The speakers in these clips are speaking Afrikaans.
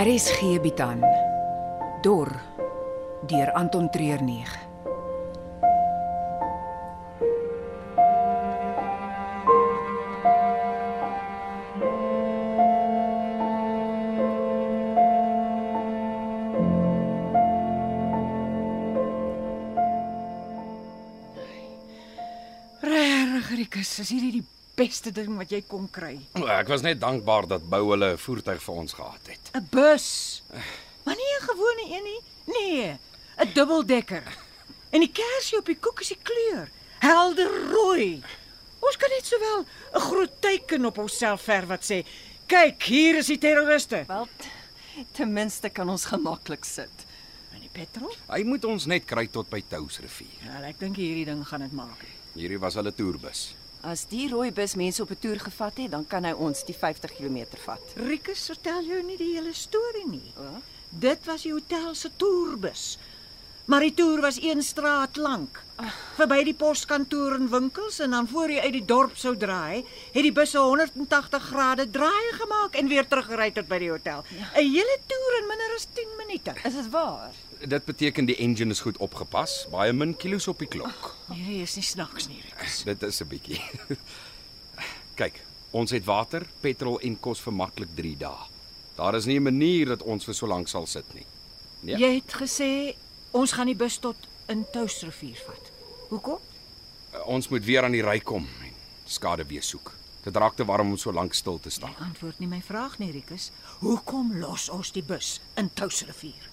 RSG bied aan Dor deur Anton Treurnig. Regtig, Rikus, is hierdie die beste ding wat jy kon kry? O, Ek was net dankbaar dat Bou hulle 'n voertuig vir ons gehad het. 'n Bus. Maar nie 'n gewone een nie. Nee, 'n dubbeldekker. En die kersie op die koek is die kleur, helder rooi. Ons kan net sowel 'n groot teken op onsself verf wat sê: "Kyk, hier is die terroriste." Wel, ten minste kan ons gemaklik sit. En die petrol? Hy moet ons net kry tot by Touwsrivier. Ja, ek dink hierdie ding gaan dit maak. Hierdie was hulle toerbus. As die rooi bus mense op 'n toer gevat het, dan kan hy ons die 50 km vat. Rikus vertel jou nie die hele storie nie. O? Dit was die hotel se toerbus. Maar die toer was een straat lank. Verby die poskantoor en winkels en dan voor jy uit die dorp sou draai, het die bus 'n 180 grade draai gemaak en weer teruggery tot by die hotel. 'n Hele toer in minder as 10 minute. Is dit waar? Dit beteken die engine is goed opgepas, baie min kilos op die klok. Nee, is nie snaaks nie, Rikus. Dit is 'n bietjie. Kyk, ons het water, petrol en kos vir maklik 3 dae. Daar is nie 'n manier dat ons vir so lank sal sit nie. Nee. Jy het gesê ons gaan die bus tot in Touwsrivier vat. Hoekom? Ons moet weer aan die ry kom en skade weer soek. Dit raak te warm om so lank stil te staan. Antwoord nie my vraag nie, Rikus. Hoekom los ons die bus in Touwsrivier?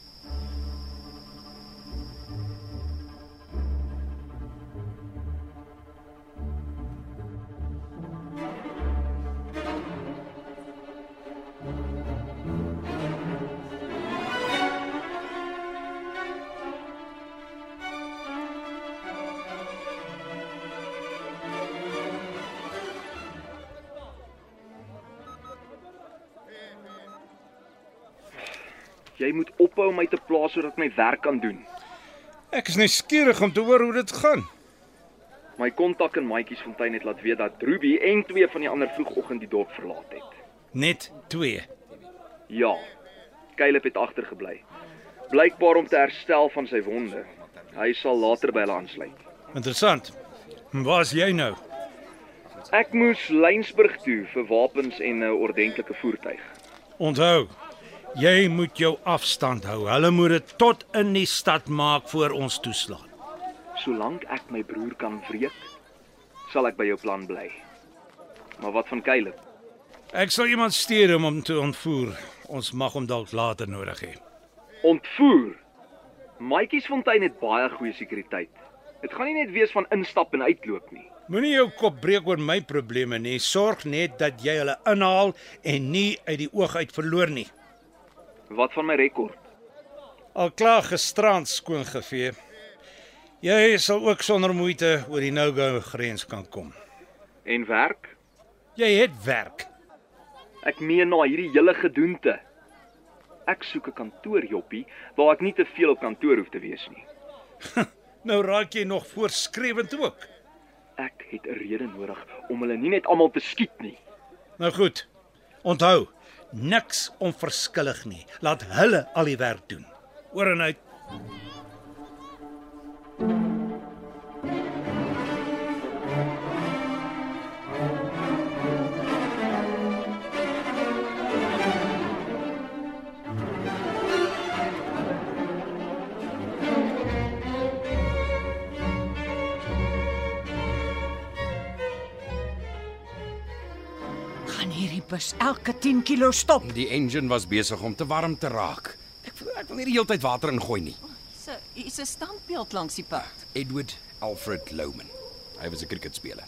Jy moet ophou om my te plaas sodat my werk kan doen. Ek is nuuskierig om te hoor hoe dit gaan. My kontak in Maatjiesfontein het laat weet dat Ruby en twee van die ander vroegoggend die dorp verlaat het. Net 2. Ja. Caleb het agtergebly. Blykbaar om te herstel van sy wonde. Hy sal later by hulle aansluit. Interessant. Waar's jy nou? Ek moes Lynsburg toe vir wapens en 'n ordentlike voertuig. Onthou, jy moet jou afstand hou. Hulle moet dit tot in die stad maak voor ons toeslaan. Solank ek my broer kan wreek, sal ek by jou plan bly. Maar wat van Caleb? Ek sal iemand stuur om hom te ontvoer. Ons mag hom dalk later nodig hê. Ontvoer. Maatjiesfontein het baie goeie sekuriteit. Dit gaan nie net wees van instap en uitloop nie. Moenie jou kop breek oor my probleme nie. Sorg net dat jy hulle inhaal en nie uit die oog uit verloor nie. Wat van my rekord? Al klaar gisterand skoon gevee. Jy sal ook sonder moeite oor die no-go grens kan kom. En werk? Jy het werk. Ek meen na hierdie hele gedoente. Ek soek 'n kantoorjoppie waar ek nie te veel op kantoor hoef te wees nie. Nou raak jy nog voorskrewend ook. Ek het 'n rede nodig om hulle nie net almal te skiet nie. Nou goed. Onthou, niks onverskillig nie. Laat hulle al die werk doen. Oor en uit. Gaan hierdie bus elke 10 km stop? Die engine was besig om te warm te raak. Ek ek wil nie die hele tyd water ingooi nie. So, hier's 'n standbeeld langs die pad. Edward Alfred Louman. Hy was 'n cricketspeler.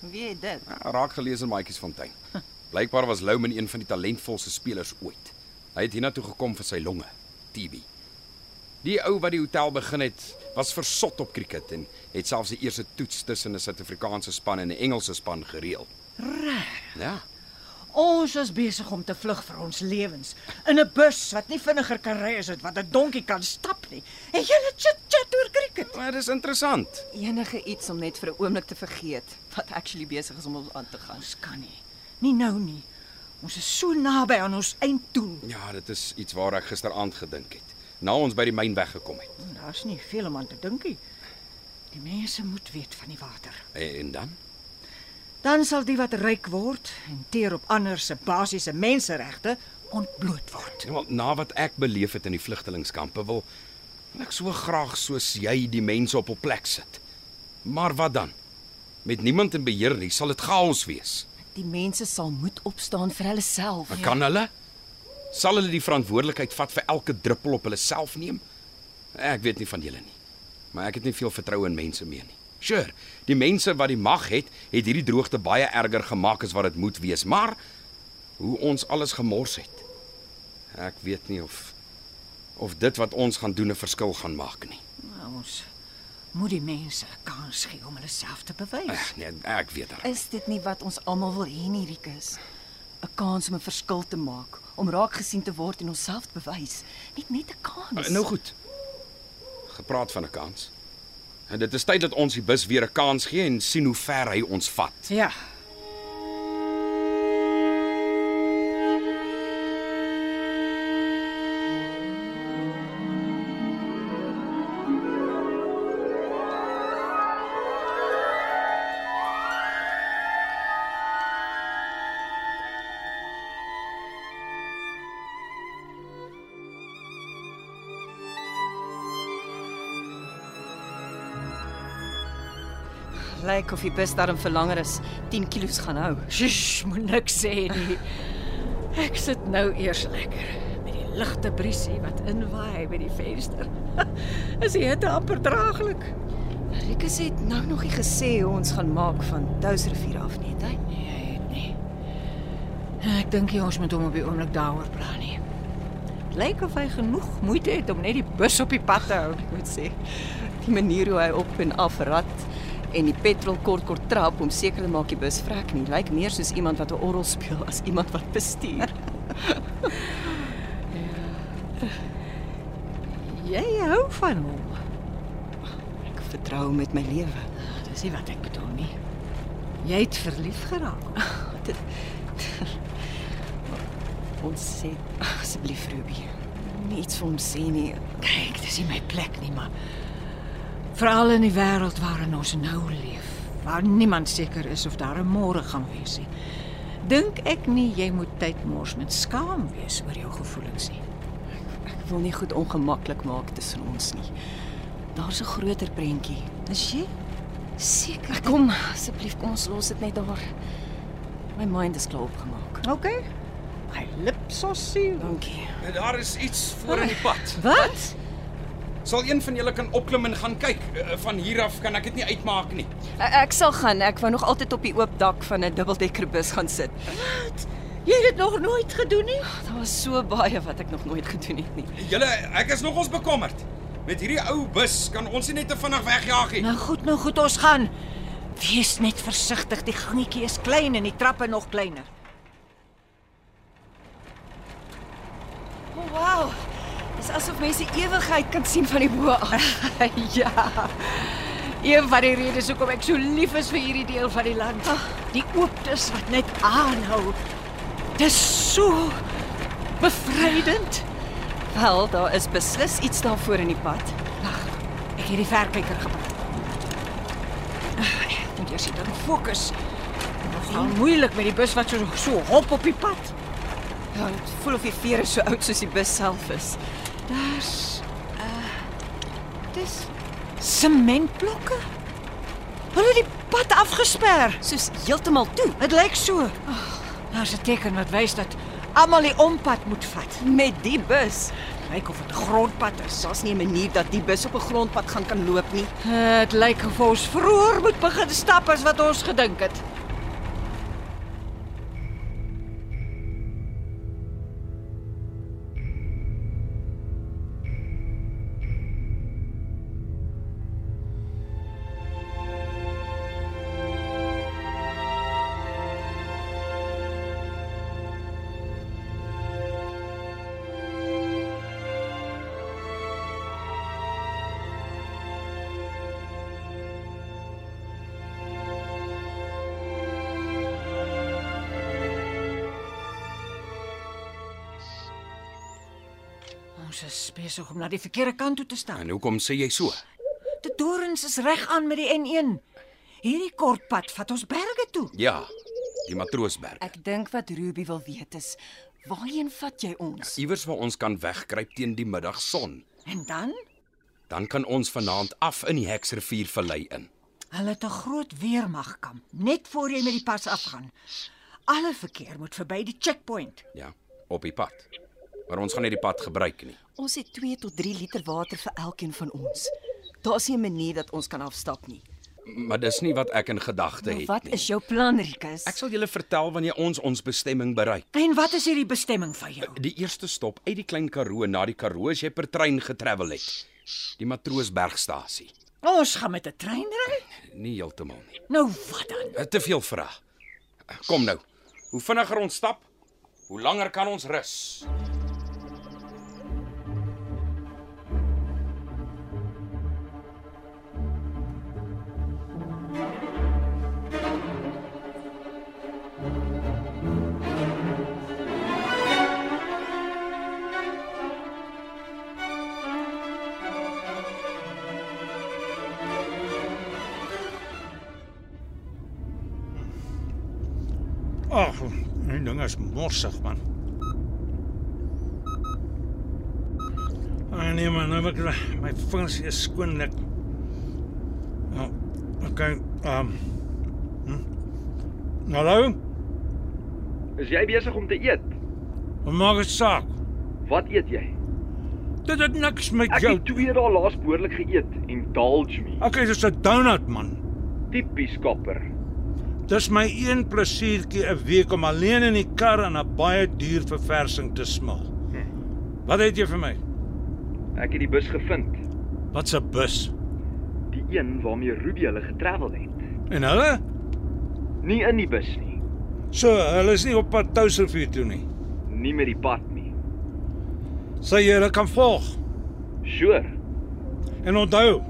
Wie het dit? Ja, raak gelees in Maatjiesfontein. Blykbaar was Louman een van die talentvolste spelers ooit. Hy het hiernatoe gekom vir sy longe, TB. Die ou wat die hotel begin het, was versot op cricket en het selfs die eerste toets tussen 'n Suid-Afrikaanse span en 'n Engelse span gereël. Reg. Ja. Ons is besig om te vlug vir ons lewens in 'n bus wat nie vinniger kan ry as dit wat 'n donkie kan stap nie. En jy chit chat oor cricket. Maar dis interessant. Enige iets om net vir 'n oomblik te vergeet wat actually besig is om ons aan te gaan. Ons kan nie. Nie nou nie. Ons is so naby aan ons einddoel. Ja, dit is iets waar ek gisteraand gedink het. Na ons by die myn weggekom het. Daar's nie veel om aan te dink nie. Die mense moet weet van die water. En, en dan? Dan sal die wat ryk word en teer op ander se basiese menseregte ontbloot word. Ja, na wat ek beleef het in die vlugtelingkampe wil wil ek so graag soos jy die mense op hul plek sit. Maar wat dan? Met niemand in beheer nie, sal dit chaos wees. Die mense sal moet opstaan vir hulle self. Maar kan hulle? Sal hulle die verantwoordelikheid vat vir elke druppel op hulle self neem? Ek weet nie van julle nie. Maar ek het nie veel vertroue in mense meer nie. Sure, die mense wat die mag het, het hierdie droogte baie erger gemaak as wat dit moet wees, maar hoe ons alles gemors het. Ek weet nie of of dit wat ons gaan doen 'n verskil gaan maak nie. Nou, ons moet die mense 'n kans gee om hulle self te bewys. Ag nee, ek weet daar. Is dit nie wat ons almal wil hê nie, Rikus? 'n Kans om 'n verskil te maak, om raak gesien te word en onsself te bewys. Net net 'n kans. Nou goed. Gepraat van 'n kans. En dit is tyd dat ons die bus weer 'n kans gee en sien hoe ver hy ons vat. Ja. Lyk of die bus darm vir langer as 10 kg gaan hou. Shush, moet niks sê nie. Ek sit nou eers lekker met die ligte briesie wat inwaai by die venster. Is die hitte amper draaglik? Rikus het nou nog nie gesê hoe ons gaan maak van Touwsrivier af nie, het hy? Nee, hy het nie. Ek dink nie ons moet hom op die oomblik daaroor praat nie. Lyk of hy genoeg moeite het om net die bus op die pad te hou. Ek moet sê, die manier hoe hy op en af rat en die petrol kort kort trap om seker te maak die bus vrek nie, lyk meer soos iemand wat 'n orgel speel as iemand wat bestuur. Jy hou van hom. Ek vertrou hom met my lewe. Dis nie wat ek bedoel nie. Jy het verlief geraak. Dit Ons sê asseblief Ruby, iets vir hom sê nie. Kyk, dis nie my plek nie, maar veral in die wêreld waarin ons nou leef, waar niemand seker is of daar 'n môre gaan wees nie. Dink ek nie jy moet tyd mors met skaam wees oor jou gevoelens nie. Ek wil nie goed ongemaklik maak tussen ons nie. Daar's 'n groter prentjie. Is jy? Seker. Kom asseblief, kom ons los dit net daar. My mind is klaar opgemaak. OK. My so sealed. Dankie. Daar is iets voor in die pad. Wat? Sal een van julle kan opklim en gaan kyk? Eh, Van hier af kan ek dit nie uitmaak nie. Ek, ek sal gaan. Ek wou nog altyd op die oop dak van 'n dubbeldekkerbus gaan sit. Jy het dit nog nooit gedoen nie? Daar was so baie wat ek nog nooit gedoen het nie. Julle, ek is nogals bekommerd. Met hierdie ou bus kan ons nie net te vinnig wegjaag nie. Nou goed, nou goed, ons gaan. Wees net versigtig, die gangetjie is klein en die trappe nog kleiner. Oh, wow. Dis asof mense ewigheid kan sien van die bo af. ja. Een van die redes hoekom ek so lief is vir hierdie deel van die land. Die ooptes wat net aanhou. Dis so bevrydend. Wel, daar is beslis iets daarvoor in die pad. Wag, ek het die verkyker. Ah, Ek moet eers dan fokus. Nogal moeilik met die bus wat so so hop op die pad. Ja, dit voel of die vere so oud soos die bus self is. Daar's uh dis sementblokke. Hulle het die pad afgesper. Soos heeltemal toe Dit lyk so. Daar's 'n teken wat wys dat almal die ompad moet vat. met die bus. Lyk of dit 'n grondpad is. Daar's nie 'n manier dat die bus op 'n grondpad gaan kan loop nie. Dit lyk of ons vroeër moet begin stap as wat ons gedink het. Ons is besig om na die verkeerde kant toe te stap. En hoekom sê jy so? Die dorings is reg aan met die N1. Hierdie kort pad vat ons berge toe. Ja, die Matroosberg. Ek dink wat Ruby wil weet is, waarheen vat jy ons? Iewers waar ons kan wegkruip teen die middagson. En dan? Dan kan ons vanaand af in die Heksrivier vallei in. Hulle het 'n groot weermagkamp net voor jy met die pas afgaan. Alle verkeer moet verby die checkpoint. Ja, op die pad. Maar ons gaan nie die pad gebruik nie. Ons het 2 tot 3 liter water vir elkeen van ons. Daar's nie 'n manier dat ons kan afstap nie. Maar dis nie wat ek in gedagte het wat nie. is jou plan, Rikus? Ek sal julle vertel wanneer ons ons bestemming bereik. En wat is hierdie bestemming van jou? Die eerste stop uit die Klein Karoo na die Karoo as jy per trein getravel het. Die Matroosbergstasie. Ons gaan met 'n trein ry? Nie heeltemal nie. Nou wat dan? Eh, Te veel vrae. Kom nou. Hoe vinniger ons stap, hoe langer kan ons rus. Die ding is morsig man. Ah nee man, nou ek my vingers is skoon net. Nou, okay, ehm. Um, hm. Hallo? Is jy besig om te eet? Wat maak dit saak? Wat eet jy? Dit het niks met Ek jou. het twee dae laas behoorlik geëet. Indulge me. Okay, dis 'n donut man. Tipies kapper. Dis my een plesiertjie 'n week om alleen in die kar aan 'n baie duur verversing te smil. Wat het jy vir my? Ek het die bus gevind. Wat's 'n bus? Die een waarmee Ruby hulle getravel het. En hulle? Nie in die bus nie. So, hulle is nie op pad Touwsrivier toe nie. Nie met die pad nie. Sê jy hulle kan volg. Sure. En onthou,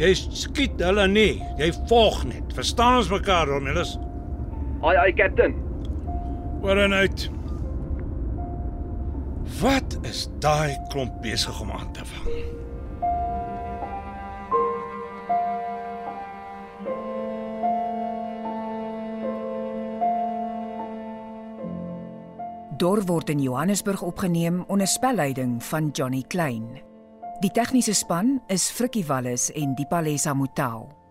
jy skiet hulle nie, jy volg net. Verstaan ons mekaar, Romulus? Ai ai captain. Oor en uit. Wat is daai klomp besig om aan te vang? Dor word in Johannesburg opgeneem onder spelleiding van Johnny Klein. Die tegniese span is Frikkie Wallis en Dipalesa Motelo.